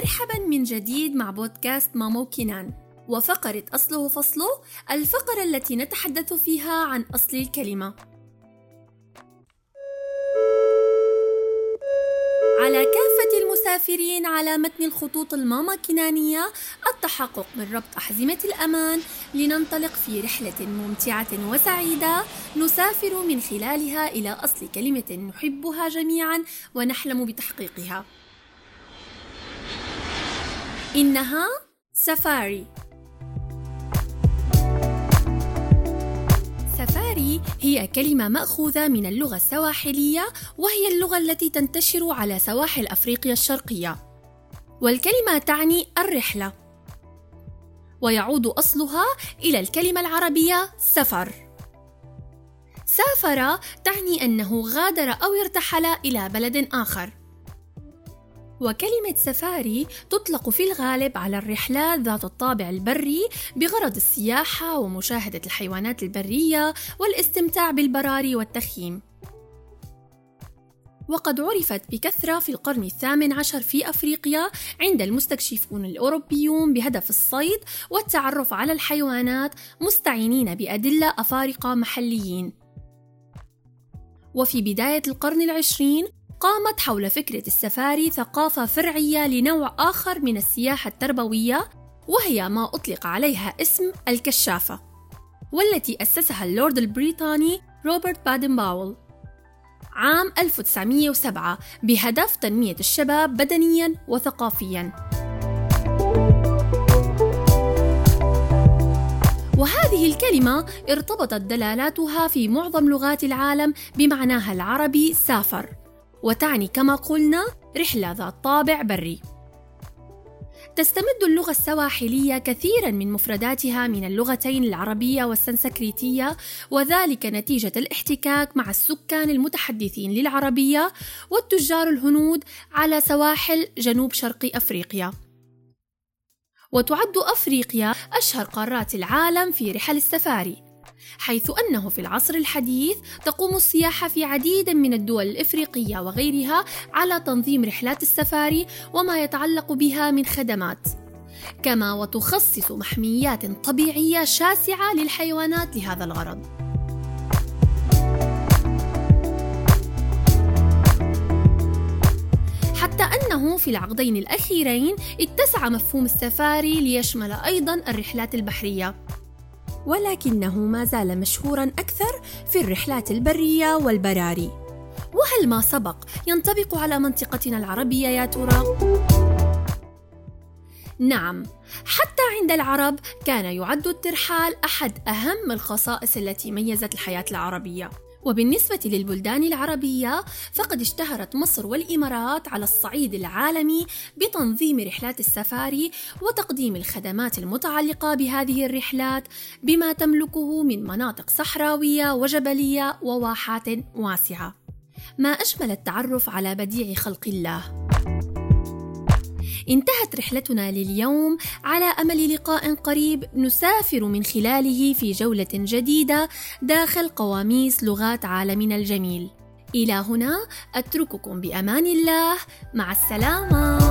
مرحبا من جديد مع بودكاست مامو كنان وفقرة أصله فصله الفقرة التي نتحدث فيها عن أصل الكلمة. على كافة المسافرين على متن الخطوط الماما كنانية التحقق من ربط أحزمة الأمان لننطلق في رحلة ممتعة وسعيدة نسافر من خلالها إلى أصل كلمة نحبها جميعا ونحلم بتحقيقها. إنها سفاري. سفاري هي كلمة مأخوذة من اللغة السواحلية وهي اللغة التي تنتشر على سواحل أفريقيا الشرقية. والكلمة تعني الرحلة. ويعود أصلها إلى الكلمة العربية سفر. سافر تعني أنه غادر أو ارتحل إلى بلد آخر. وكلمة سفاري تطلق في الغالب على الرحلات ذات الطابع البري بغرض السياحة ومشاهدة الحيوانات البرية والاستمتاع بالبراري والتخييم. وقد عرفت بكثرة في القرن الثامن عشر في أفريقيا عند المستكشفون الأوروبيون بهدف الصيد والتعرف على الحيوانات مستعينين بأدلة أفارقة محليين. وفي بداية القرن العشرين قامت حول فكرة السفاري ثقافة فرعية لنوع آخر من السياحة التربوية وهي ما أطلق عليها اسم الكشافة والتي أسسها اللورد البريطاني روبرت بادن باول عام 1907 بهدف تنمية الشباب بدنيا وثقافيا. وهذه الكلمة ارتبطت دلالاتها في معظم لغات العالم بمعناها العربي سافر. وتعني كما قلنا رحلة ذات طابع بري. تستمد اللغة السواحلية كثيرا من مفرداتها من اللغتين العربية والسنسكريتية وذلك نتيجة الاحتكاك مع السكان المتحدثين للعربية والتجار الهنود على سواحل جنوب شرق أفريقيا. وتعد أفريقيا أشهر قارات العالم في رحل السفاري حيث أنه في العصر الحديث تقوم السياحة في عديد من الدول الإفريقية وغيرها على تنظيم رحلات السفاري وما يتعلق بها من خدمات كما وتخصص محميات طبيعية شاسعة للحيوانات لهذا الغرض. حتى أنه في العقدين الأخيرين اتسع مفهوم السفاري ليشمل أيضا الرحلات البحرية. ولكنه ما زال مشهورا أكثر في الرحلات البرية والبراري وهل ما سبق ينطبق على منطقتنا العربية يا ترى؟ نعم حتى عند العرب كان يعد الترحال أحد أهم الخصائص التي ميزت الحياة العربية وبالنسبة للبلدان العربية فقد اشتهرت مصر والإمارات على الصعيد العالمي بتنظيم رحلات السفاري وتقديم الخدمات المتعلقة بهذه الرحلات بما تملكه من مناطق صحراوية وجبلية وواحات واسعة. ما أجمل التعرف على بديع خلق الله. انتهت رحلتنا لليوم. على أمل لقاء قريب نسافر من خلاله في جولة جديدة داخل قواميس لغات عالمنا الجميل. إلى هنا أترككم بأمان الله. مع السلامة.